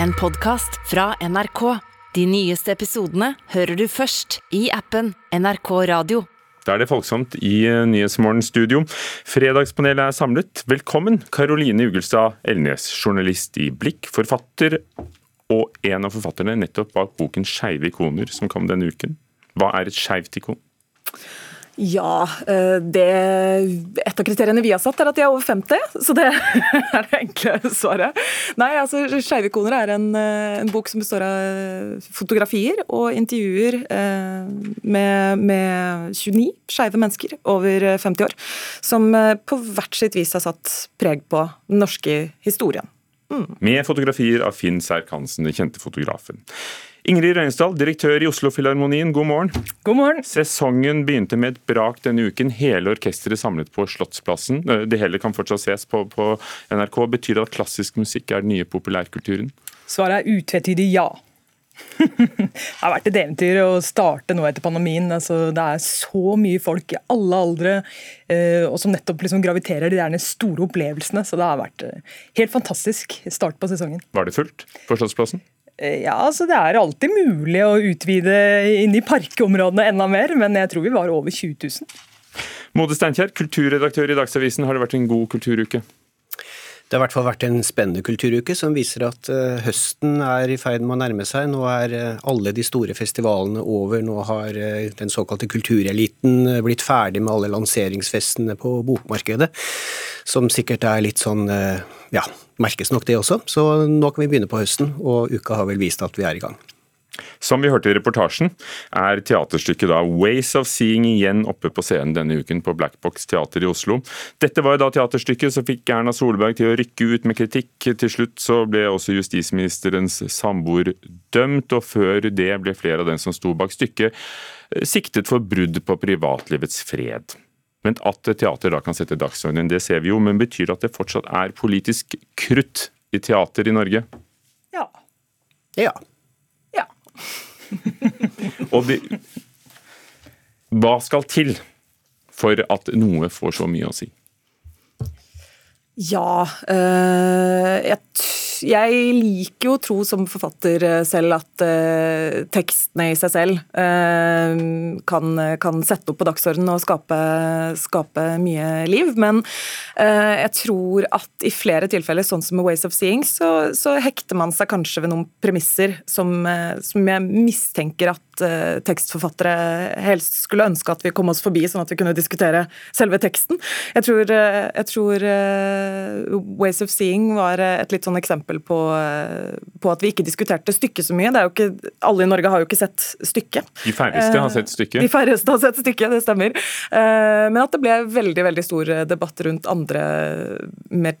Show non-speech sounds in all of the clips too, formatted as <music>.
en podkast fra NRK. De nyeste episodene hører du først i appen NRK Radio. Da er det folksomt i Nyhetsmorgens studio. Fredagspanelet er samlet. Velkommen, Karoline Ugelstad Elnes, journalist i Blikk, forfatter og en av forfatterne nettopp bak boken 'Skeive ikoner', som kom denne uken. Hva er et skeivt ikon? Ja, eh, det Et av kriteriene vi har satt, er at de er over 50, så det <laughs> er det enkle svaret. Nei, altså Skeive koner' er en, eh, en, bok som består av fotografier og intervjuer eh, med, med 29 skeive mennesker over 50 år, som på hvert sitt vis har satt preg på den norske historien. Mm. Med fotografier av Finn Serk-Hansen, den kjente fotografen. Ingrid Røynesdal, direktør i Oslofilharmonien, god morgen. God morgen. Sesongen begynte med et brak denne uken. Hele orkesteret samlet på Slottsplassen. Det hele kan fortsatt ses på, på NRK. Betyr det at klassisk musikk er den nye populærkulturen? Svaret er utvetydig ja. <laughs> det har vært et eventyr å starte nå etter pandemien. Altså, det er så mye folk i alle aldre og som nettopp liksom graviterer de der store opplevelsene. Så det har vært helt fantastisk start på sesongen. Var det fullt på Slottsplassen? Eh, ja, altså Det er alltid mulig å utvide inn i parkområdene enda mer, men jeg tror vi var over 20 000. Mode Steinkjer, kulturredaktør i Dagsavisen. Har det vært en god kulturuke? Det har i hvert fall vært en spennende kulturuke som viser at uh, høsten er i ferd med å nærme seg. Nå er uh, alle de store festivalene over. Nå har den såkalte kultureliten blitt ferdig med alle lanseringsfestene på bokmarkedet. Som sikkert er litt sånn ja, merkes nok det også. Så nå kan vi begynne på høsten, og uka har vel vist at vi er i gang. Som vi hørte i reportasjen, er teaterstykket da Ways of Seeing igjen oppe på scenen denne uken på Black Box teater i Oslo. Dette var da teaterstykket som fikk Erna Solberg til å rykke ut med kritikk. Til slutt så ble også justisministerens samboer dømt, og før det ble flere av dem som sto bak stykket, siktet for brudd på privatlivets fred. Men at teater da kan sette dagsordenen, det ser vi jo, men betyr det at det fortsatt er politisk krutt i teater i Norge? Ja. Ja. Ja. <laughs> Og de, hva skal til for at noe får så mye å si? Ja øh, jeg jeg liker jo å tro som forfatter eh, selv at uh, tekstene i seg selv uh, kan, kan, sette opp på dagsordenen og skape, skape mye liv. Men uh, jeg tror at i flere tilfeller, sånn som med Ways of Seeing, så, så hekter man seg kanskje ved noen premisser som, som jeg mistenker at tekstforfattere helst skulle ønske at vi kom oss forbi, sånn at vi kunne diskutere selve teksten. Jeg tror, jeg tror Ways of Seeing var et litt sånn eksempel eksempel på, på, at vi ikke diskuterte stykket så mye. Det er jo ikke, alle i Norge har jo ikke sett stykket. De færreste har sett stykket? De færreste har sett stykket, det stemmer. Eh, men at det ble veldig veldig stor debatt rundt andre mer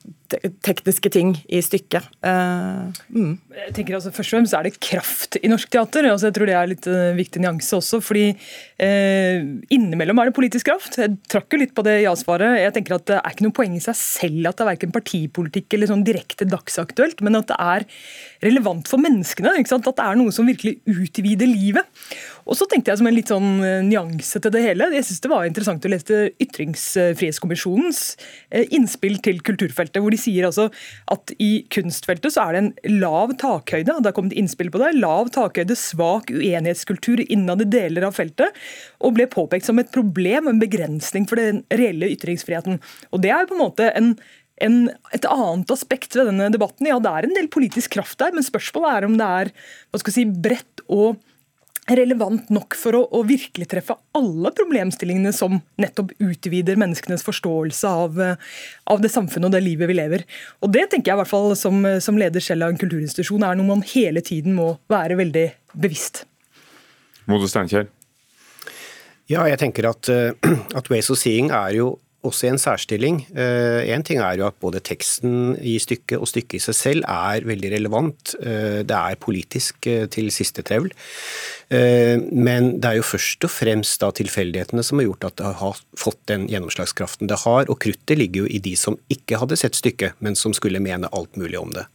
tekniske ting i stykket. Eh, mm. Jeg tenker altså Først og fremst er det kraft i norsk teater. altså Jeg tror det er litt viktig nyanse også. fordi eh, Innimellom er det politisk kraft. Jeg trakk jo litt på det ja-svaret. Jeg tenker at Det er ikke noe poeng i seg selv at det er verken partipolitikk eller sånn direkte dagsaktuelt men at det er relevant for menneskene. At det er noe som virkelig utvider livet. Og så tenkte jeg som en litt sånn eh, nyanse til det hele. Jeg synes det var interessant å lese Ytringsfrihetskommisjonens eh, innspill til kulturfeltet, hvor de sier altså at i kunstfeltet så er det en lav takhøyde. Det har kommet innspill på det. Lav takhøyde, svak uenighetskultur innad i deler av feltet. Og ble påpekt som et problem, en begrensning for den reelle ytringsfriheten. Og det er jo på en måte en en, et annet aspekt ved denne debatten. Ja, det er en del politisk kraft der, men spørsmålet er om det er hva skal si, bredt og relevant nok for å, å, virkelig treffe alle problemstillingene som nettopp utvider menneskenes forståelse av, av, det samfunnet og det livet vi lever. Og Det tenker jeg i hvert fall som, som leder selv av en kulturinstitusjon er noe man hele tiden må være veldig bevisst. Mode Steinkjer? Ja, jeg tenker at, at Ways of Seeing er jo også i en særstilling. Én eh, ting er jo at både teksten i stykket og stykket i seg selv er veldig relevant. Eh, det er politisk eh, til siste trevl. Men det er jo først og fremst da tilfeldighetene som har gjort at det har fått den gjennomslagskraften det har. Og kruttet ligger jo i de som ikke hadde sett stykket, men som skulle mene alt mulig om det.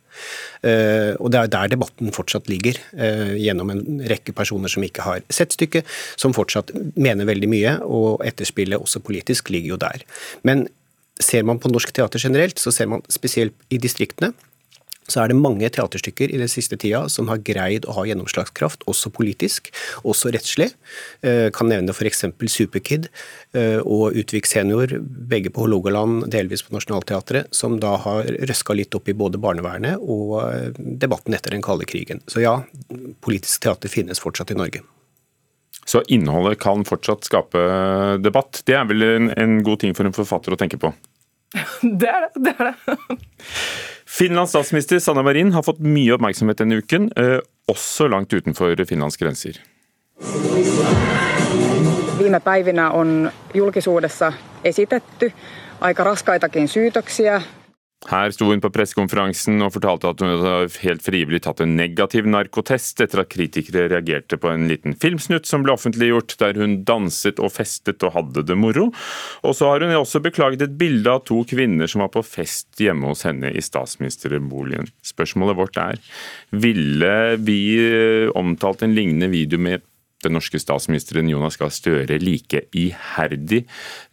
Eh, og det er der debatten fortsatt ligger, eh, gjennom en rekke personer som ikke har sett stykket, som fortsatt mener veldig mye, og etterspillet også politisk ligger jo der. Men ser man på norsk teater generelt, så ser man spesielt i distriktene så er det mange teaterstykker i den siste tida som har greid å ha gjennomslagskraft, også politisk, også rettslig. Eh, kan nevne f.eks. Superkid eh, og Utvik senior, begge på Hålogaland, delvis på Nationaltheatret, som da har røska litt opp i både barnevernet og eh, debatten etter den kalde krigen. Så ja, politisk teater finnes fortsatt i Norge. Så innholdet kan fortsatt skape debatt. Det er vel en, en god ting for en forfatter å tenke på? <laughs> Det er det. det, er det. Finlands statsminister Sanna Marin har fått mye oppmerksomhet denne uken, eh, også langt utenfor Finlands grenser. Viime päivinä on julkisuudessa esitetty aika raskaitakin syytöksiä her sto hun på pressekonferansen og fortalte at hun hadde helt frivillig tatt en negativ narkotest etter at kritikere reagerte på en liten filmsnutt som ble offentliggjort, der hun danset og festet og hadde det moro. Og så har hun også beklaget et bilde av to kvinner som var på fest hjemme hos henne i statsministerboligen. Spørsmålet vårt er, ville vi eh, omtalt en lignende video med den norske statsministeren Jonas Gahr Støre like iherdig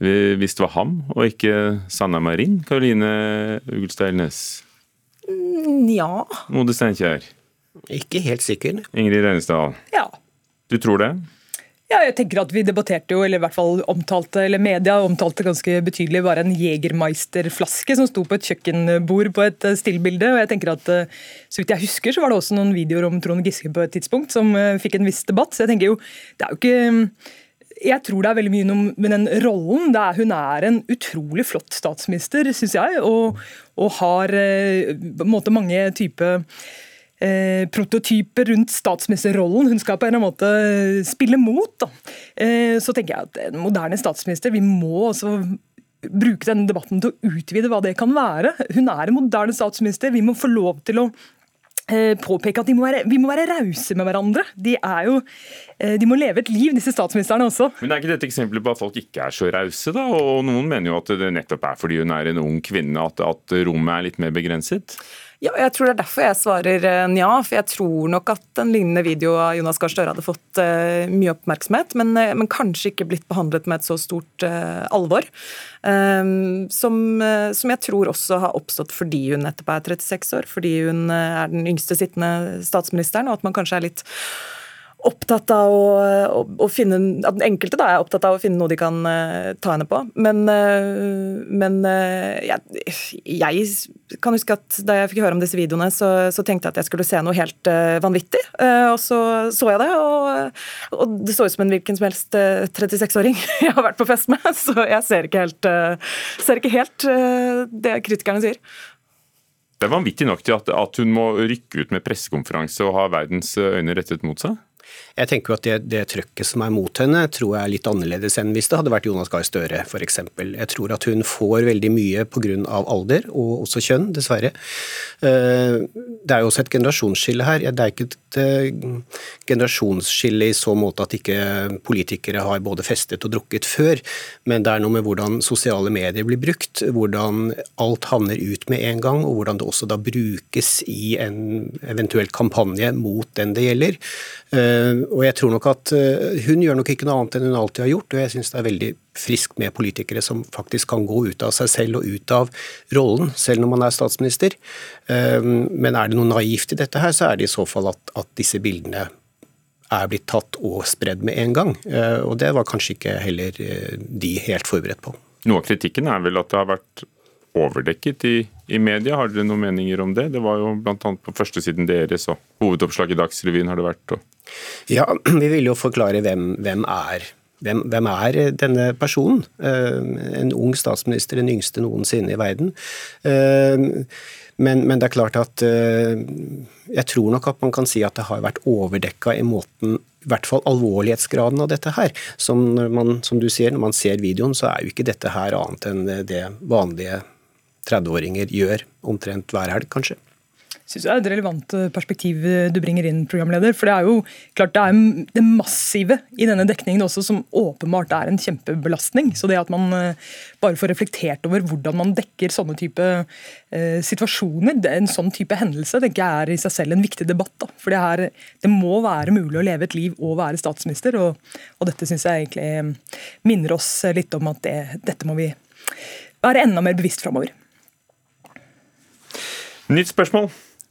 eh, hvis det var ham og ikke Sanna Marin? Karoline Ugelstad Elnes? Nja. Mode Steinkjer? Ikke helt sikker. Ingrid Reinesdal? Ja. Du tror det? Ja, jeg tenker at Vi debatterte jo, eller i hvert fall omtalte, eller media omtalte ganske betydelig bare en Jegermeister-flaske som sto på et kjøkkenbord på et eh, stillbilde. og jeg tenker at eh, Så vidt jeg husker, så var det også noen videoer om Trond Giske på et tidspunkt som eh, fikk en viss debatt. så jeg tenker jo, det er jo ikke jeg tror det er veldig mye med den rollen. Er, hun er en utrolig flott statsminister, syns jeg, og, og har på en måte mange typer eh, prototyper rundt statsministerrollen hun skal på en eller annen måte spille mot. Eh, så tenker jeg at en moderne statsminister Vi må også bruke denne debatten til å utvide hva det kan være. Hun er en moderne statsminister. Vi må få lov til å eh, påpeke at må være, vi må være rause med hverandre. De, er jo, eh, de må leve et liv, disse statsministrene også. Men Er ikke dette eksempelet på at folk ikke er så rause? da? Og Noen mener jo at det nettopp er fordi hun er en ung kvinne at, at rommet er litt mer begrenset? Ja, jeg tror det er derfor jeg svarer eh, nja. For jeg tror nok at en lignende video av Jonas Gahr Støre hadde fått uh, mye oppmerksomhet, men, uh, men, kanskje ikke blitt behandlet med et så stort uh, alvor. Som, som, jeg tror også har oppstått fordi hun nettopp er 36 år, fordi hun er den yngste sittende statsministeren, og at man kanskje er litt opptatt av å, å, å, finne At den enkelte da er opptatt av å finne noe de kan uh, ta henne på. Men, uh, men uh, jeg, jeg, kan huske at da jeg fikk høre om disse videoene, så, så tenkte jeg at jeg skulle se noe helt vanvittig. og så så jeg det, og, og, det så ut som en hvilken som helst 36-åring <laughs> jeg har vært på fest med. Så jeg ser ikke helt, ser ikke helt det kritikerne sier. Det er vanvittig nok til at, at hun må rykke ut med pressekonferanse og ha verdens øyne rettet mot seg? Jeg tenker jo at det, det trøkket som er mot henne, tror jeg er litt annerledes enn hvis det hadde vært Jonas Gahr Støre f.eks. Jeg tror at hun får veldig mye pga. alder, og også kjønn, dessverre. Eh, det er jo også et generasjonsskille her. Det er ikke et eh, generasjonsskille i så måte at ikke politikere har både festet og drukket før, men det er noe med hvordan sosiale medier blir brukt, hvordan alt havner ut med en gang, og hvordan det også da brukes i en eventuell kampanje mot den det gjelder. Eh, og jeg tror nok at eh, Hun gjør nok ikke noe annet enn hun alltid har gjort, og jeg syns det er veldig friskt med politikere som faktisk kan gå ut av seg selv og ut av rollen, selv når man er statsminister. Eh, men er det noe naivt i dette her, så er det i så fall at, at disse bildene er blitt tatt og spredd med en gang. Og det var kanskje ikke heller de helt forberedt på. Noe av kritikken er vel at det har vært overdekket i, i, media. Har dere noen meninger om det? Det var jo bl.a. på førstesiden deres og hovedoppslag i Dagsrevyen har det vært. Og... Ja, <clears throat> vi vil jo forklare hvem, hvem er hvem, hvem, er denne personen? Uh, en ung statsminister, den yngste noensinne i verden. Uh, men, men, det er klart at uh, jeg tror nok at man kan si at det har vært overdekka i måten i hvert fall alvorlighetsgraden av dette her. Som, man, som du sier, når man ser videoen, så er jo ikke dette her annet enn det vanlige 30-åringer gjør omtrent hver helg, kanskje. Jeg synes det er et relevant eh, perspektiv eh, du bringer inn, programleder. For det er jo klart det er det massive i denne dekningen også som åpenbart er en kjempebelastning. Så det at man eh, bare får reflektert over hvordan man dekker sånne type eh, situasjoner, en sånn type hendelse, tenker jeg er i seg selv en viktig debatt. Da. For det, er, det, må være mulig å leve et liv og være statsminister, og, og dette syns jeg egentlig minner oss litt om at det, dette må vi være enda mer bevisst framover. Nytt spørsmål.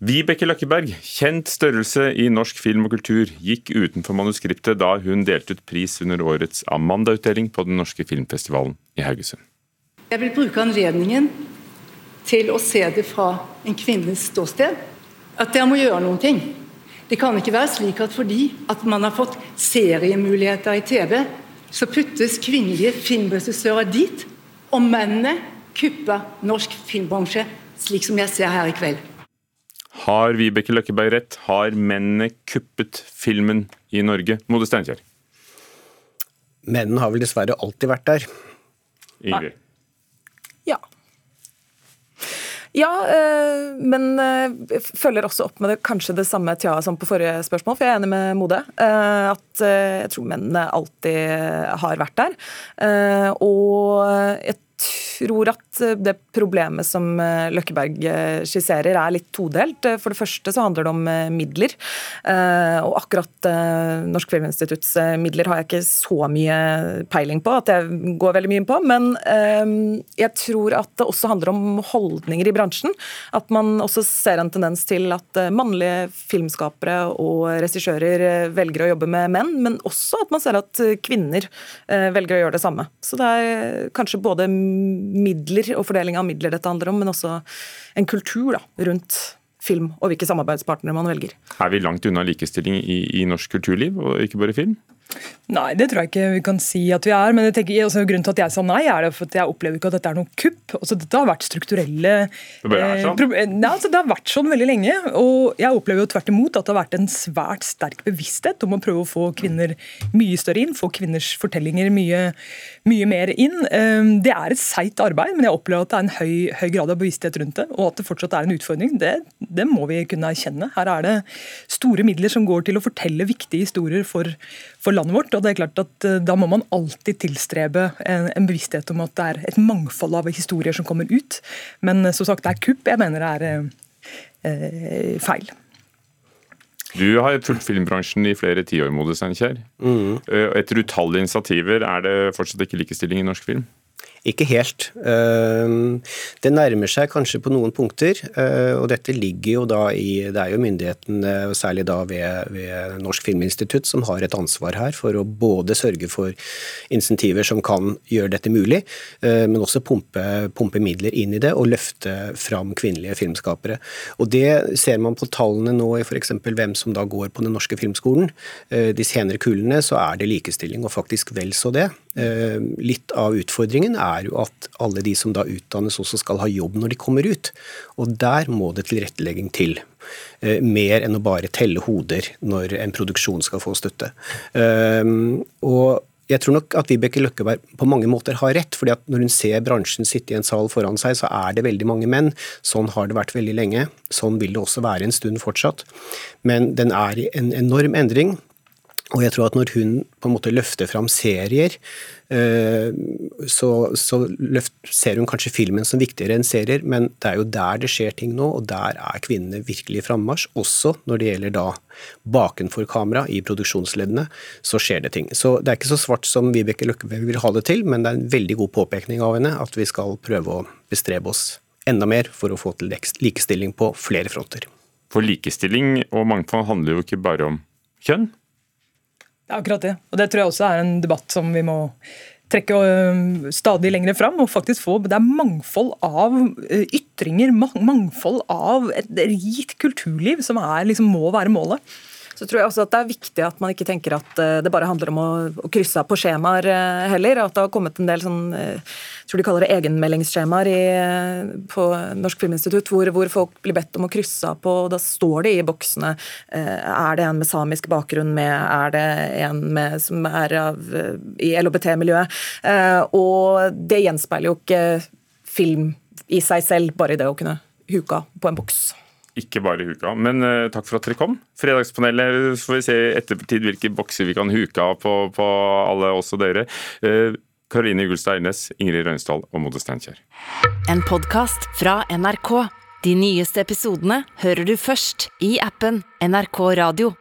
Vibeke Løkkeberg, kjent størrelse i norsk film og kultur, gikk utenfor manuskriptet da hun delte ut pris under årets Amanda-utdeling på den norske filmfestivalen i Haugesund. Jeg vil bruke anledningen til å se det fra en kvinnes ståsted. At jeg må gjøre noen ting. Det kan ikke være slik at fordi at man har fått seriemuligheter i TV, så puttes kvinnelige filmregissører dit, og mennene kupper norsk filmbransje, slik som jeg ser her i kveld. Har Vibeke Løkkeberg rett? Har mennene kuppet filmen i Norge? Mode Steinkjer. Mennene har vel dessverre alltid vært der. Ingrid. Ja. Ja, øh, men øh, følger også opp med det, kanskje det samme tja som på forrige spørsmål, for jeg er enig med Mode. Øh, at jeg tror mennene alltid har vært der. og jeg tror at eh, det problemet som eh, Løkkeberg eh, skisserer er litt todelt. For det første så handler det om midler. Og akkurat Norsk Filminstitutts midler har jeg ikke så mye peiling på at jeg går veldig mye inn på. Men jeg tror at det også handler om holdninger i bransjen. At man også ser en tendens til at mannlige filmskapere og regissører velger å jobbe med menn, men også at man ser at kvinner velger å gjøre det samme. Så det er kanskje både midler og fordeling av midler dette handler om, men også en kultur da, rundt film og hvilke samarbeidspartnere man velger. Er vi langt unna likestilling i, i norsk kulturliv, og ikke bare film? Nei, det tror jeg ikke vi kan si at vi er. Men tenker, altså, grunnen til at jeg sa nei, er for at jeg opplever ikke at dette er noe kupp. Altså, dette har vært strukturelle Det bare er sånn? Eh, nei, altså, det har vært sånn veldig lenge. Og jeg opplever jo tvert imot at det har vært en svært sterk bevissthet om å prøve å få kvinner mye større inn, få kvinners fortellinger mye, mye mer inn. Eh, det er et seigt arbeid, men jeg opplever at det er en høy, høy, grad av bevissthet rundt det. Og at det fortsatt er en utfordring, det, det må vi kunne erkjenne. Her er det store midler som går til å fortelle viktige historier for, for landet vårt. og det er klart at eh, Da må man alltid tilstrebe en, en, bevissthet om at det er et mangfold av historier som kommer ut. Men eh, som sagt, det er kupp jeg mener det er eh, eh, feil. Du har fulgt filmbransjen i flere tiår, Mode Steinkjer. Mm. Etter utallige initiativer, er det fortsatt ikke likestilling i norsk film? Ikke helt. Ehm, det nærmer seg kanskje på noen punkter, eh, og dette ligger jo da i Det er jo myndighetene, særlig da ved, ved Norsk Filminstitutt, som har et ansvar her for å både sørge for insentiver som kan gjøre dette mulig, eh, men også pumpe, pumpe midler inn i det og løfte fram kvinnelige filmskapere. Og Det ser man på tallene nå i f.eks. hvem som da går på Den norske filmskolen. Eh, de senere kullene så er det likestilling, og faktisk vel så det. Litt av utfordringen er jo at alle de som da utdannes også skal ha jobb når de kommer ut. Og der må det tilrettelegging til. Eh, mer enn å bare telle hoder når en produksjon skal få støtte. Eh, og jeg tror nok at Vibeke Løkkeberg på mange måter har rett. fordi at Når hun ser bransjen sitte i en sal foran seg, så er det veldig mange menn. Sånn har det vært veldig lenge. Sånn vil det også være en stund fortsatt. Men den er i en enorm endring. Og jeg tror at når hun på en måte løfter fram serier, eh, så, så løft, ser hun kanskje filmen som viktigere enn serier, men det er jo der det skjer ting nå, og der er kvinnene virkelig i frammarsj. Også når det gjelder da bakenfor kamera, i produksjonsleddene, så skjer det ting. Så det er ikke så svart som Vibeke Løkkeberg vil ha det til, men det er en veldig god påpekning av henne at vi skal prøve å bestrebe oss enda mer for å få til likestilling på flere fronter. For likestilling og mangfold handler jo ikke bare om kjønn? Akkurat det. Og det tror jeg også er en debatt som vi må trekke stadig lengre fram. og faktisk få, Det er mangfold av øh, ytringer, mangfold av et rikt kulturliv som er, liksom, må være målet. Så tror jeg også at Det er viktig at man ikke tenker at øh, det bare handler om å, krysse av på skjemaer heller. At det har kommet en del sånn jeg tror de kaller det egenmeldingsskjemaer i, på Norsk Filminstitutt, hvor, hvor, folk blir bedt om å krysse av på. Da står det i boksene eh, er det en med samisk bakgrunn med, er det en med, som er av, i LHBT-miljøet. Eh, og det gjenspeiler jo ikke film i seg selv, bare i det å kunne huka på en boks. Ikke bare huka, men uh, takk for at dere kom. Fredagspanelet, får vi se i ettertid hvilke bokser vi kan huke av på, på alle oss og dere. Uh, Karoline Gulstad Eilnes, Ingrid Røynsdal og Mode Steinkjer. En podkast fra NRK. De nyeste episodene hører du først i appen NRK Radio.